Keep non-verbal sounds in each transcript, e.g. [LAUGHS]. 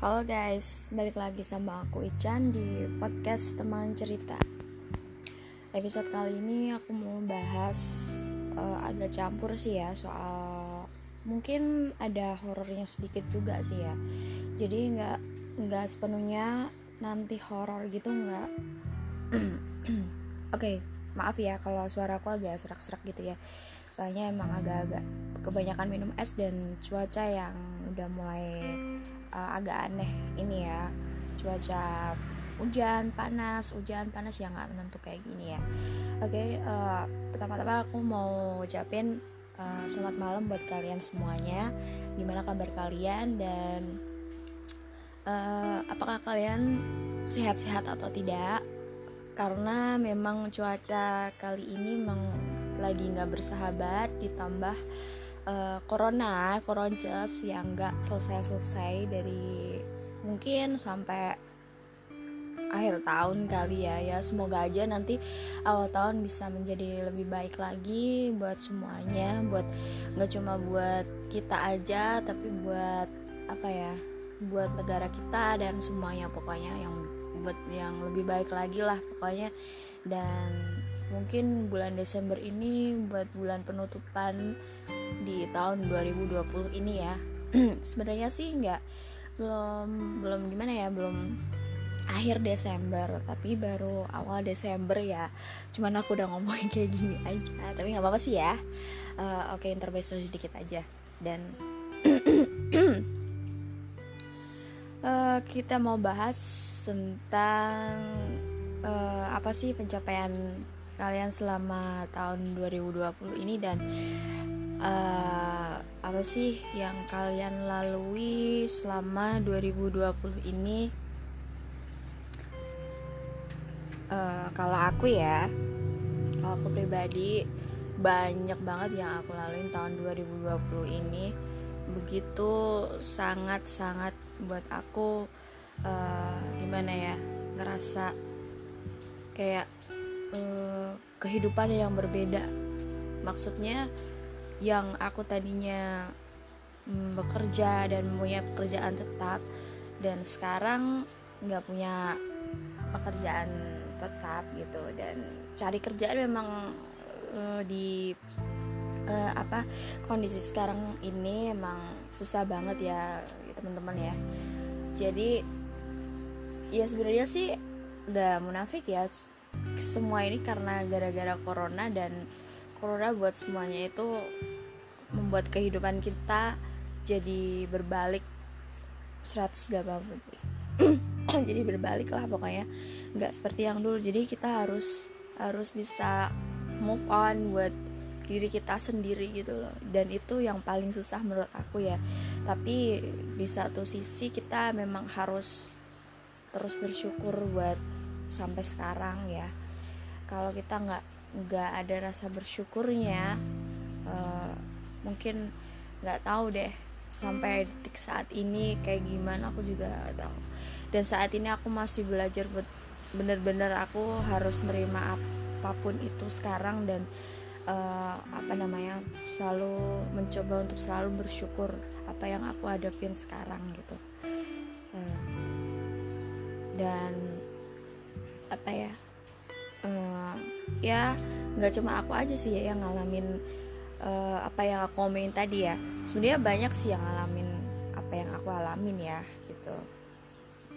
Halo guys, balik lagi sama aku Ican di podcast teman cerita. Episode kali ini aku mau bahas uh, agak campur sih ya soal mungkin ada horornya sedikit juga sih ya. Jadi nggak nggak sepenuhnya nanti horor gitu nggak. [CLEARS THROAT] Oke, okay, maaf ya kalau suara aku agak serak-serak gitu ya. Soalnya emang agak-agak kebanyakan minum es dan cuaca yang udah mulai uh, agak aneh ini ya. Cuaca hujan panas hujan panas yang nggak menentu kayak gini ya. Oke okay, uh, pertama-tama aku mau ucapin uh, selamat malam buat kalian semuanya. Gimana kabar kalian dan uh, apakah kalian sehat-sehat atau tidak? Karena memang cuaca kali ini memang lagi nggak bersahabat ditambah uh, corona koronces yang nggak selesai-selesai dari mungkin sampai akhir tahun kali ya ya. Semoga aja nanti awal tahun bisa menjadi lebih baik lagi buat semuanya buat nggak cuma buat kita aja tapi buat apa ya buat negara kita dan semuanya pokoknya yang buat yang lebih baik lagi lah pokoknya. Dan mungkin bulan Desember ini buat bulan penutupan di tahun 2020 ini ya. [CLEARS THROAT] Sebenarnya sih nggak belum belum gimana ya belum akhir Desember tapi baru awal Desember ya. Cuman aku udah ngomongin [LAUGHS] kayak gini aja tapi nggak apa-apa sih ya. Uh, oke okay, intermezzo sedikit aja. Dan uh, [CLEARS THROAT] kita mau bahas tentang uh, apa sih pencapaian kalian selama tahun 2020 ini dan uh, apa sih yang kalian lalui selama 2020 ini? Uh, kalau aku ya kalau aku pribadi banyak banget yang aku lalui tahun 2020 ini. Begitu sangat-sangat buat aku uh, gimana ya ngerasa kayak uh, kehidupan yang berbeda. Maksudnya yang aku tadinya mm, bekerja dan punya pekerjaan tetap dan sekarang nggak punya pekerjaan tetap gitu. Dan cari kerjaan memang uh, di uh, apa kondisi sekarang ini emang susah banget ya teman-teman ya. Jadi ya sebenarnya sih nggak munafik ya semua ini karena gara-gara corona dan corona buat semuanya itu membuat kehidupan kita jadi berbalik. 180 [CLEARS THROAT] jadi berbalik lah pokoknya. Nggak seperti yang dulu. Jadi kita harus harus bisa move on buat diri kita sendiri gitu loh. Dan itu yang paling susah menurut aku ya. Tapi di satu sisi kita memang harus terus bersyukur buat sampai sekarang ya. Kalau kita nggak nggak ada rasa bersyukurnya uh, mungkin nggak tahu deh sampai detik saat ini kayak gimana aku juga gak tahu. Dan saat ini aku masih belajar bener-bener aku harus menerima apa pun itu sekarang dan uh, apa namanya selalu mencoba untuk selalu bersyukur apa yang aku hadapin sekarang gitu. Uh, dan apa ya uh, ya nggak cuma aku aja sih ya yang ngalamin uh, apa yang aku ngomongin tadi ya. Sebenarnya banyak sih yang ngalamin apa yang aku alamin ya gitu.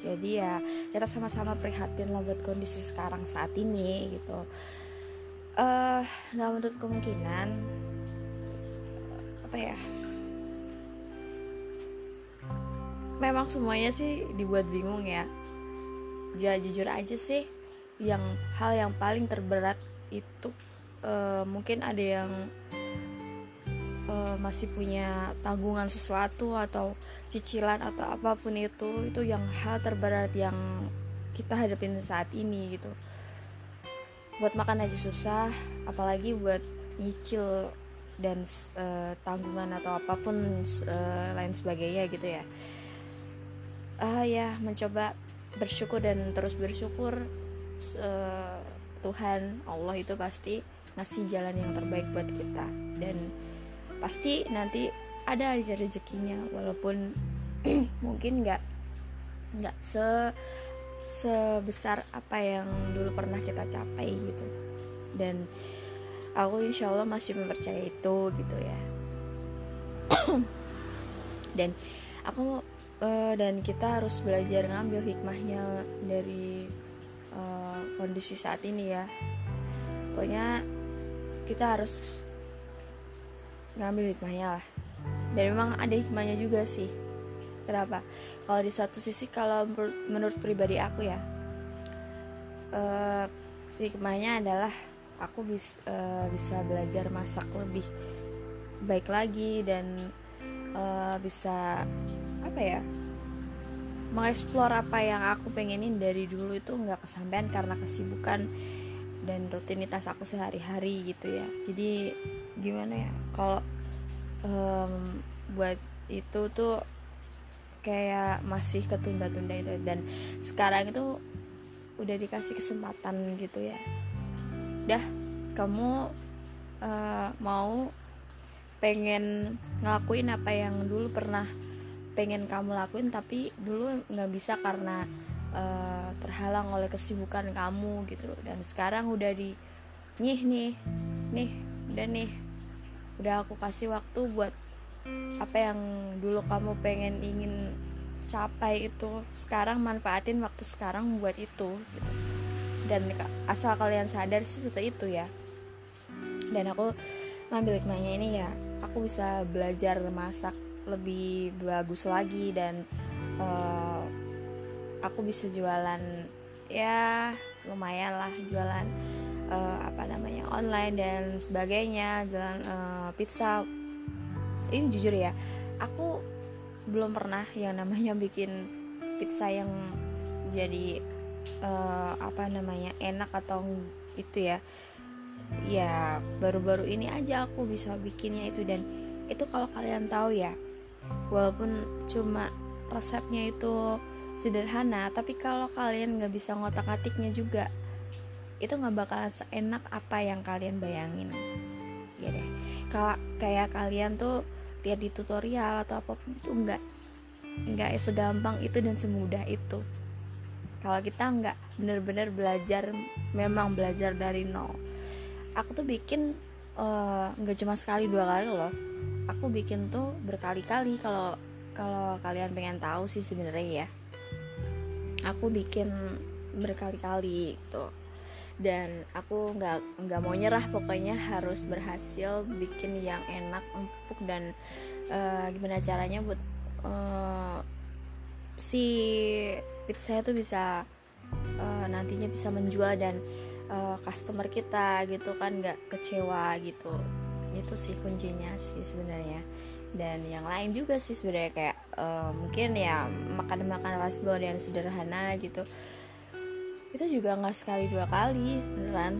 Jadi ya kita sama-sama prihatin lah buat kondisi sekarang saat ini gitu. Uh, nggak menurut kemungkinan apa ya? Memang semuanya sih dibuat bingung ya. Ya jujur aja sih yang hal yang paling terberat itu uh, mungkin ada yang uh, masih punya tanggungan sesuatu atau cicilan atau apa pun itu itu yang hal terberat yang kita hadapin saat ini gitu. Buat makan aja susah apalagi buat nyicil dan uh, tanggungan atau apa pun uh, lain sebagainya gitu ya. Uh, ya mencoba bersyukur dan terus bersyukur uh, Tuhan Allah itu pasti ngasih jalan yang terbaik buat kita. Dan pasti nanti ada aja rezekinya walaupun [CLEARS THROAT] mungkin nggak nggak se sebesar apa yang dulu pernah kita capai gitu. Dan aku insya Allah masih mempercayai itu gitu ya. [CLEARS THROAT] Dan aku uh, dan kita harus belajar ngambil hikmahnya dari uh, kondisi saat ini ya. Pokoknya kita harus ngambil hikmahnya lah. Dan memang ada hikmahnya juga sih. Kenapa? Kalau di satu sisi kalau menurut pribadi aku ya uh, hikmahnya adalah aku bis, uh, bisa belajar masak lebih baik lagi dan uh, bisa apa ya mengeksplor apa yang aku pengenin dari dulu itu nggak kesampaian karena kesibukan dan rutinitas aku sehari-hari gitu ya. Jadi gimana ya kalau um, buat itu tuh kayak masih ketunda-tunda itu. Dan sekarang itu udah dikasih kesempatan gitu ya. Dah kamu uh, mau pengen ngelakuin apa yang dulu pernah pengen kamu lakuin tapi dulu nggak bisa karena uh, terhalang oleh kesibukan kamu gitu. Dan sekarang udah di nih nih nih udah nih udah aku kasih waktu buat apa yang dulu kamu pengen ingin capai itu sekarang manfaatin waktu sekarang buat itu gitu. Dan asal kalian sadar sih seperti itu ya. Dan aku ngambil hikmahnya ini ya aku bisa belajar masak lebih bagus lagi dan uh, aku bisa jualan ya lumayan lah jualan uh, apa namanya online dan sebagainya jualan uh, pizza. Ini jujur ya aku belum pernah yang namanya [LAUGHS] bikin pizza yang jadi uh, apa namanya enak atau itu ya. Ya baru-baru ini aja aku bisa bikinnya itu dan itu kalau kalian tahu ya walaupun cuma resepnya itu sederhana tapi kalau kalian nggak bisa ngotak atiknya juga itu nggak bakalan seenak apa yang kalian bayangin. Ya deh. Kalau kayak kalian tuh lihat di tutorial atau apa pun itu nggak nggak segampang itu dan semudah itu. Kalau kita nggak bener-bener belajar memang belajar dari nol. Aku tuh bikin eh, nggak uh, cuma sekali dua kali loh aku bikin tuh berkali-kali kalau kalau kalian pengen tahu sih sebenarnya ya. Aku bikin berkali-kali gitu. Dan aku nggak nggak mau nyerah pokoknya harus berhasil bikin yang enak empuk dan uh, gimana caranya buat uh, si pizza itu bisa uh, nantinya bisa menjual dan uh, customer kita gitu kan nggak kecewa gitu itu sih kuncinya sih sebenarnya. Dan yang lain juga sih sebenarnya kayak uh, mungkin ya makan makan rasbol yang sederhana gitu. Itu juga nggak sekali dua kali sebenarnya.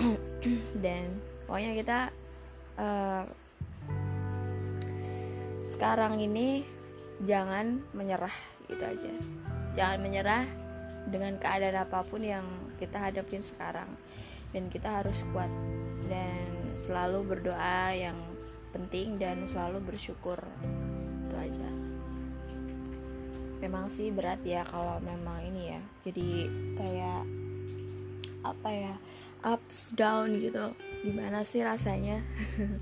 [CLEARS THROAT] Dan pokoknya kita uh, sekarang ini jangan menyerah gitu aja. Jangan menyerah dengan keadaan apa pun yang kita hadapin sekarang. Dan kita harus kuat. Dan selalu berdoa yang penting dan selalu bersyukur. Itu aja. Memang sih berat ya kalau memang ini ya jadi kayak apa ya ups down gitu. Gimana sih rasanya?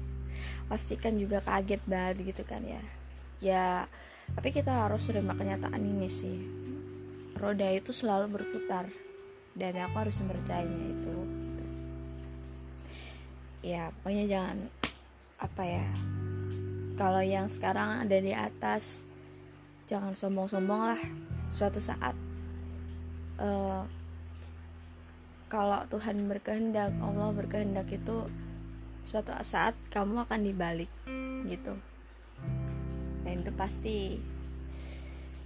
[LAUGHS] Pasti kan juga kaget banget gitu kan ya. Ya tapi kita harus terima kenyataan ini sih. Roda itu selalu berputar dan aku harus mempercayainya itu ya pokoknya jangan apa ya kalau yang sekarang ada di atas jangan sombong-sombong lah. Suatu saat uh, kalau Tuhan berkehendak Allah berkehendak itu suatu saat kamu akan dibalik gitu. Dan itu pasti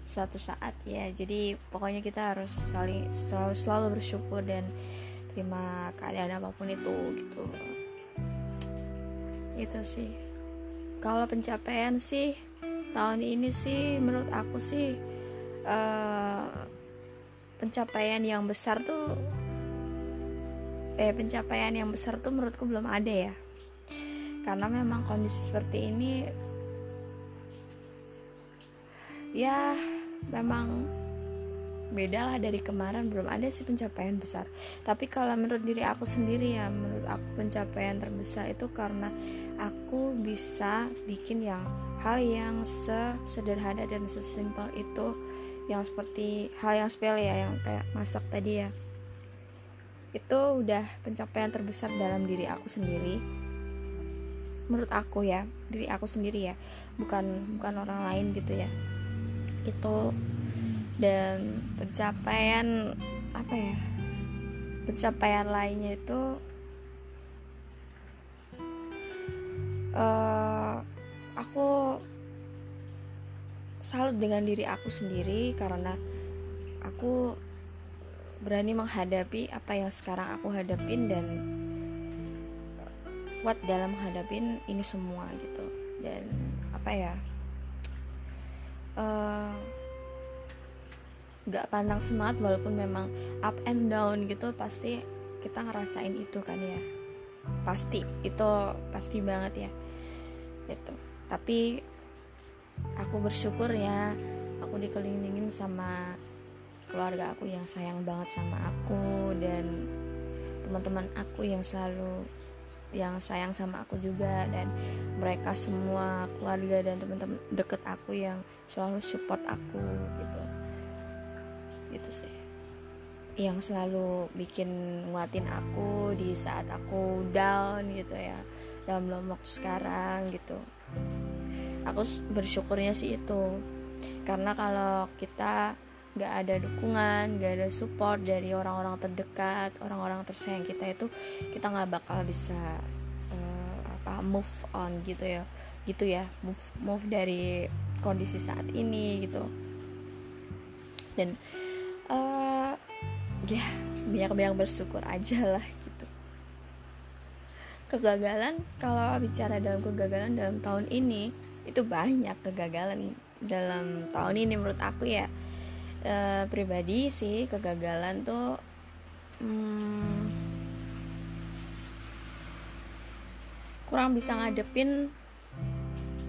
suatu saat ya. Jadi pokoknya kita harus saling selalu, selalu bersyukur dan terima keadaan apa pun itu gitu itu sih. Kalau pencapaian sih tahun ini sih menurut aku sih uh, pencapaian yang besar tuh eh pencapaian yang besar tuh menurutku belum ada ya. Karena memang kondisi seperti ini ya memang beda lah dari kemarin belum ada sih pencapaian besar. Tapi kalau menurut diri aku sendiri ya menurut aku pencapaian terbesar itu karena aku bisa bikin yang hal yang sesederhana dan sesimpel itu yang seperti hal yang sepele ya yang kayak masak tadi ya. Itu udah pencapaian terbesar dalam diri aku sendiri. Menurut aku ya diri aku sendiri ya. Bukan bukan orang lain gitu ya. Itu dan pencapaian apa ya pencapaian lainnya itu uh, aku salut dengan diri aku sendiri karena aku berani menghadapi apa yang sekarang aku hadapin dan kuat dalam menghadapin ini semua gitu. Dan apa ya uh, gak pantang semangat walaupun memang up and down gitu pasti kita ngerasain itu kan ya. Pasti itu pasti banget ya. Itu tapi aku bersyukur ya aku dikelilingin sama keluarga aku yang sayang banget sama aku dan teman-teman aku yang selalu yang sayang sama aku juga dan mereka semua keluarga dan teman-teman deket aku yang selalu support aku gitu gitu sih. Yang selalu bikin nguatin aku di saat aku down gitu ya. Dalam lombok sekarang gitu. Aku bersyukurnya sih itu. Karena kalau kita nggak ada dukungan nggak ada support dari orang-orang terdekat orang-orang tersayang kita itu kita nggak bakal bisa uh, apa move on gitu ya. Gitu ya move move dari kondisi saat ini gitu. Dan ya banyak-banyak bersyukur aja lah gitu. Kegagalan kalau bicara dalam kegagalan dalam tahun ini itu banyak kegagalan dalam tahun ini menurut aku ya. E, pribadi sih kegagalan tuh hmm, kurang bisa ngadepin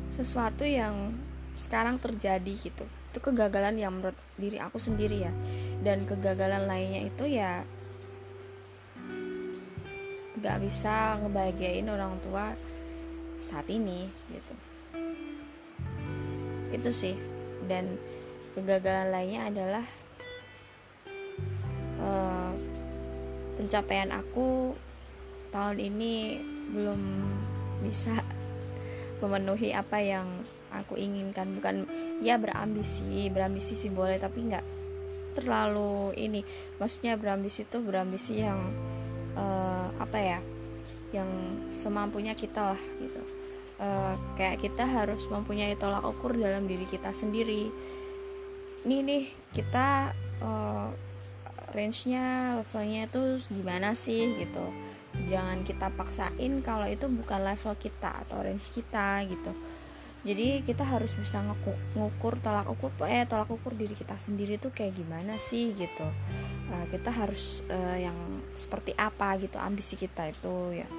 sesuatu yang sekarang terjadi gitu. Itu kegagalan yang menurut diri aku sendiri ya dan kegagalan lainnya itu ya nggak bisa ngebahagiain orang tua saat ini gitu. Itu sih. Dan kegagalan lainnya adalah uh, pencapaian aku tahun ini belum bisa memenuhi apa yang aku inginkan. Bukan ya berambisi berambisi sih boleh tapi nggak terlalu ini. Maksudnya berambisi itu berambisi yang uh, apa ya yang semampunya kita lah gitu. Uh, kayak kita harus mempunyai tolak ukur dalam diri kita sendiri. Ini nih kita uh, range-nya levelnya itu gimana sih gitu. Jangan kita paksain kalau itu bukan level kita atau range kita gitu jadi kita harus bisa ngukur tolak ukur eh tolak ukur diri kita sendiri tuh kayak gimana sih gitu. Uh, kita harus uh, yang seperti apa gitu ambisi kita itu ya.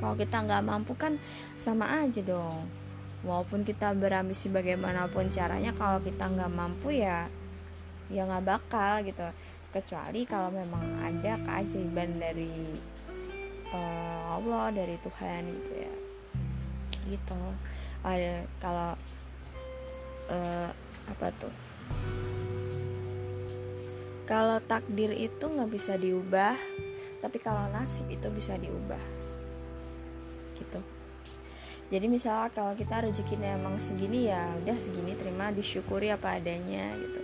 Kalau kita nggak mampu kan sama aja dong. Walaupun kita berambisi bagaimanapun caranya kalau kita nggak mampu ya ya nggak bakal gitu. Kecuali kalau memang ada keajaiban dari uh, Allah dari Tuhan gitu ya. Gitu ada kalau uh, apa tuh? Kalau takdir itu nggak bisa diubah tapi kalau nasib itu bisa diubah. Gitu. Jadi misalnya kalau kita rezekinya emang segini ya udah segini terima disyukuri apa adanya gitu.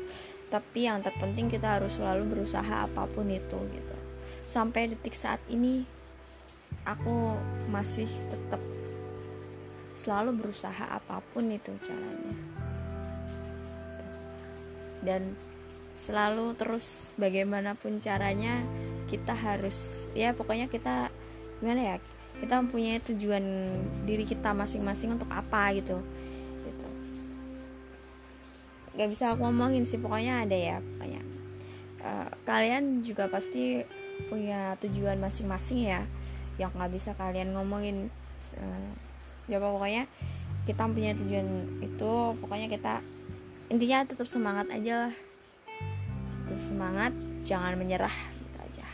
Tapi yang terpenting kita harus selalu berusaha apa pun itu gitu. Sampai detik saat ini aku masih tetap selalu berusaha apa pun itu caranya. Dan selalu terus bagaimanapun caranya kita harus ya pokoknya kita gimana ya kita mempunyai tujuan diri kita masing-masing untuk apa gitu. Gitu. Nggak bisa aku ngomongin sih pokoknya ada ya pokoknya. Uh, kalian juga pasti punya tujuan masing-masing ya yang nggak bisa kalian ngomongin. Uh, ya pokoknya kita punya tujuan itu pokoknya kita intinya tetap semangat aja lah. Semangat jangan menyerah gitu aja.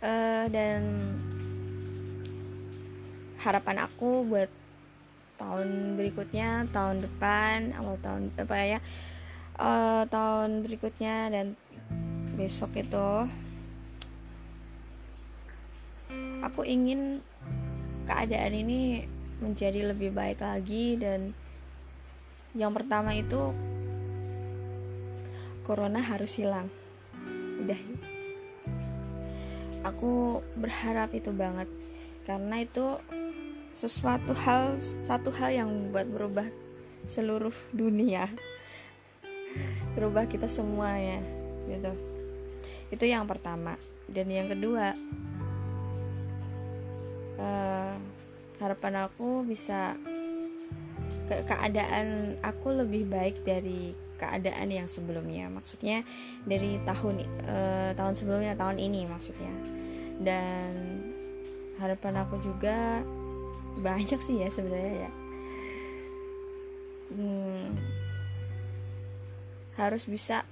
Uh, dan harapan aku buat tahun berikutnya tahun depan awal tahun apa ya uh, tahun berikutnya dan besok itu aku ingin keadaan ini menjadi lebih baik lagi dan yang pertama itu corona harus hilang. Udah. Aku berharap itu banget karena itu sesuatu hal satu hal yang buat berubah seluruh dunia. Berubah kita semuanya gitu. Itu yang pertama. Dan yang kedua uh, harapan aku bisa ke keadaan aku lebih baik dari keadaan yang sebelumnya. Maksudnya dari tahun uh, tahun sebelumnya tahun ini maksudnya. Dan harapan aku juga banyak sih ya sebenarnya ya. Hmm, harus bisa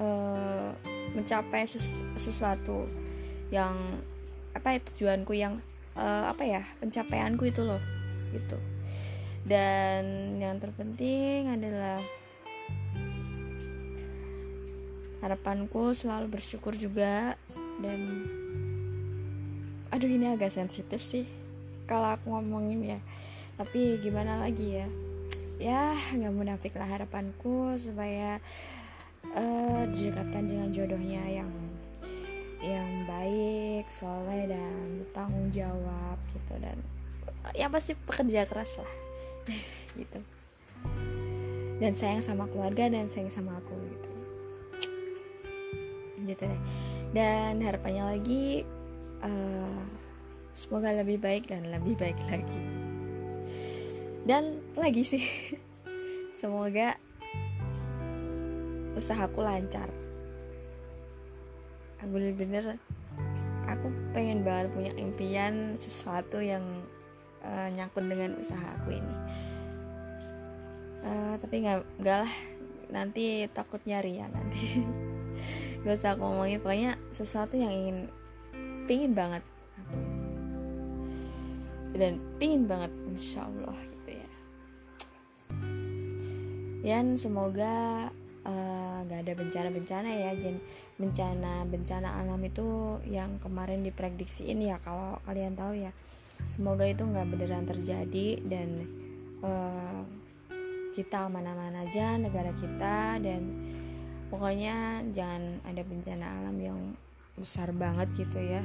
uh, mencapai ses sesuatu yang apa ya tujuanku yang uh, apa ya pencapaianku itu loh gitu. Dan yang terpenting adalah harapanku selalu bersyukur juga dan aduh ini agak sensitif sih kalau aku ngomongin ya. Tapi gimana lagi ya? Ya nggak munafik lah harapanku supaya uh, didekatkan dengan jodohnya yang yang baik, soleh dan bertanggung jawab gitu. Dan yang pasti pekerja keras lah. [LAUGHS] Gitu. Dan sayang sama keluarga dan sayang sama aku gitu. Gitu deh. Dan harapannya lagi uh, semoga lebih baik dan lebih baik lagi. Dan lagi sih. [LAUGHS] Semoga usahaku lancar bener-bener. Aku pengen banget punya impian sesuatu yang uh, nyangkut dengan usaha aku ini. Uh, tapi nggak nggak lah. Nanti takut nyari ya nanti. [LAUGHS] Gak usah aku ngomongin pokoknya sesuatu yang ingin pingin banget. Dan pingin banget insya Allah gitu ya. Dan semoga eh, nggak uh, ada bencana-bencana ya dan bencana bencana alam itu yang kemarin diprediksiin ya kalau kalian tahu ya. Semoga itu nggak beneran terjadi dan uh, kita aman-aman aja negara kita dan pokoknya jangan ada bencana alam yang besar banget gitu ya.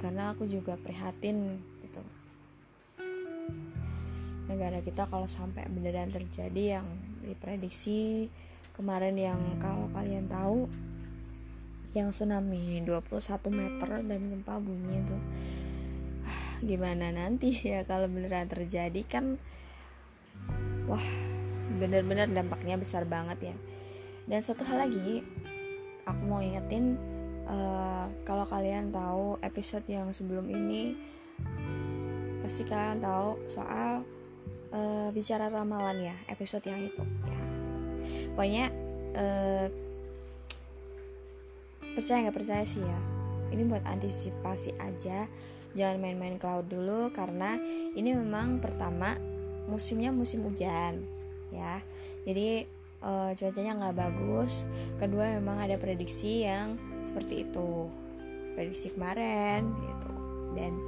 Karena aku juga prihatin gitu. Negara kita kalau sampai beneran terjadi yang diprediksi kemarin yang kalau kalian tahu yang tsunami 21 meter dan gempa bumi itu. Gimana nanti [LAUGHS] ya kalau beneran terjadi kan wah bener-bener dampaknya besar banget ya. Dan satu hal lagi aku mau ingetin uh, kalau kalian tahu episode yang sebelum ini pasti kalian tahu soal uh, bicara ramalan ya episode yang itu ya. Pokoknya uh, percaya nggak percaya sih ya. Ini buat antisipasi aja. Jangan main-main cloud dulu karena ini memang pertama musimnya musim hujan ya. Jadi uh, cuacanya nggak bagus. Kedua memang ada prediksi yang seperti itu. Prediksi kemarin gitu. Dan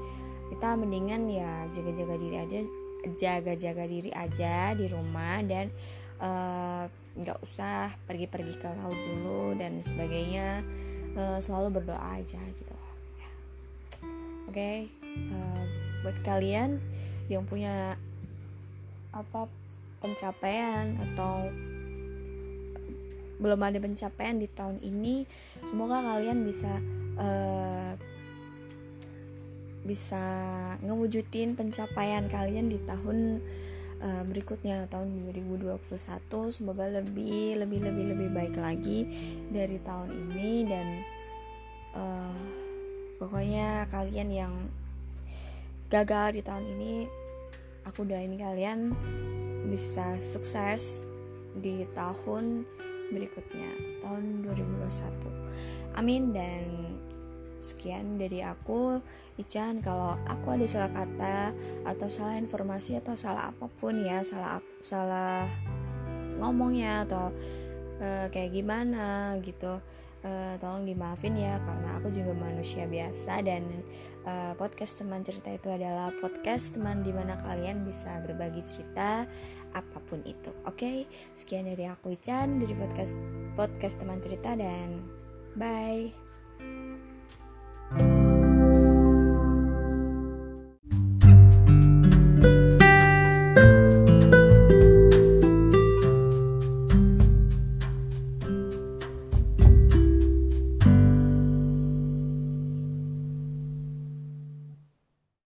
kita mendingan ya jaga-jaga diri aja jaga-jaga diri aja di rumah dan eh, nggak uh, usah pergi-pergi ke laut dulu dan sebagainya uh, selalu berdoa aja gitu ya. oke okay? uh, buat kalian yang punya apa pencapaian atau belum ada pencapaian di tahun ini semoga kalian bisa uh, bisa ngewujudin pencapaian kalian di tahun uh, berikutnya tahun 2021 semoga lebih lebih lebih lebih baik lagi dari tahun ini. Dan uh, pokoknya kalian yang gagal di tahun ini aku doain kalian bisa sukses di tahun berikutnya tahun 2021 amin dan sekian dari aku Ican. Kalau aku ada salah kata atau salah informasi atau salah apa pun ya salah salah ngomongnya atau uh, kayak gimana gitu uh, tolong dimaafin ya karena aku juga manusia biasa. Dan uh, podcast teman cerita itu adalah podcast teman di mana kalian bisa berbagi cerita apa pun itu. Oke okay? sekian dari aku Ican dari podcast podcast teman cerita dan bye Thank you.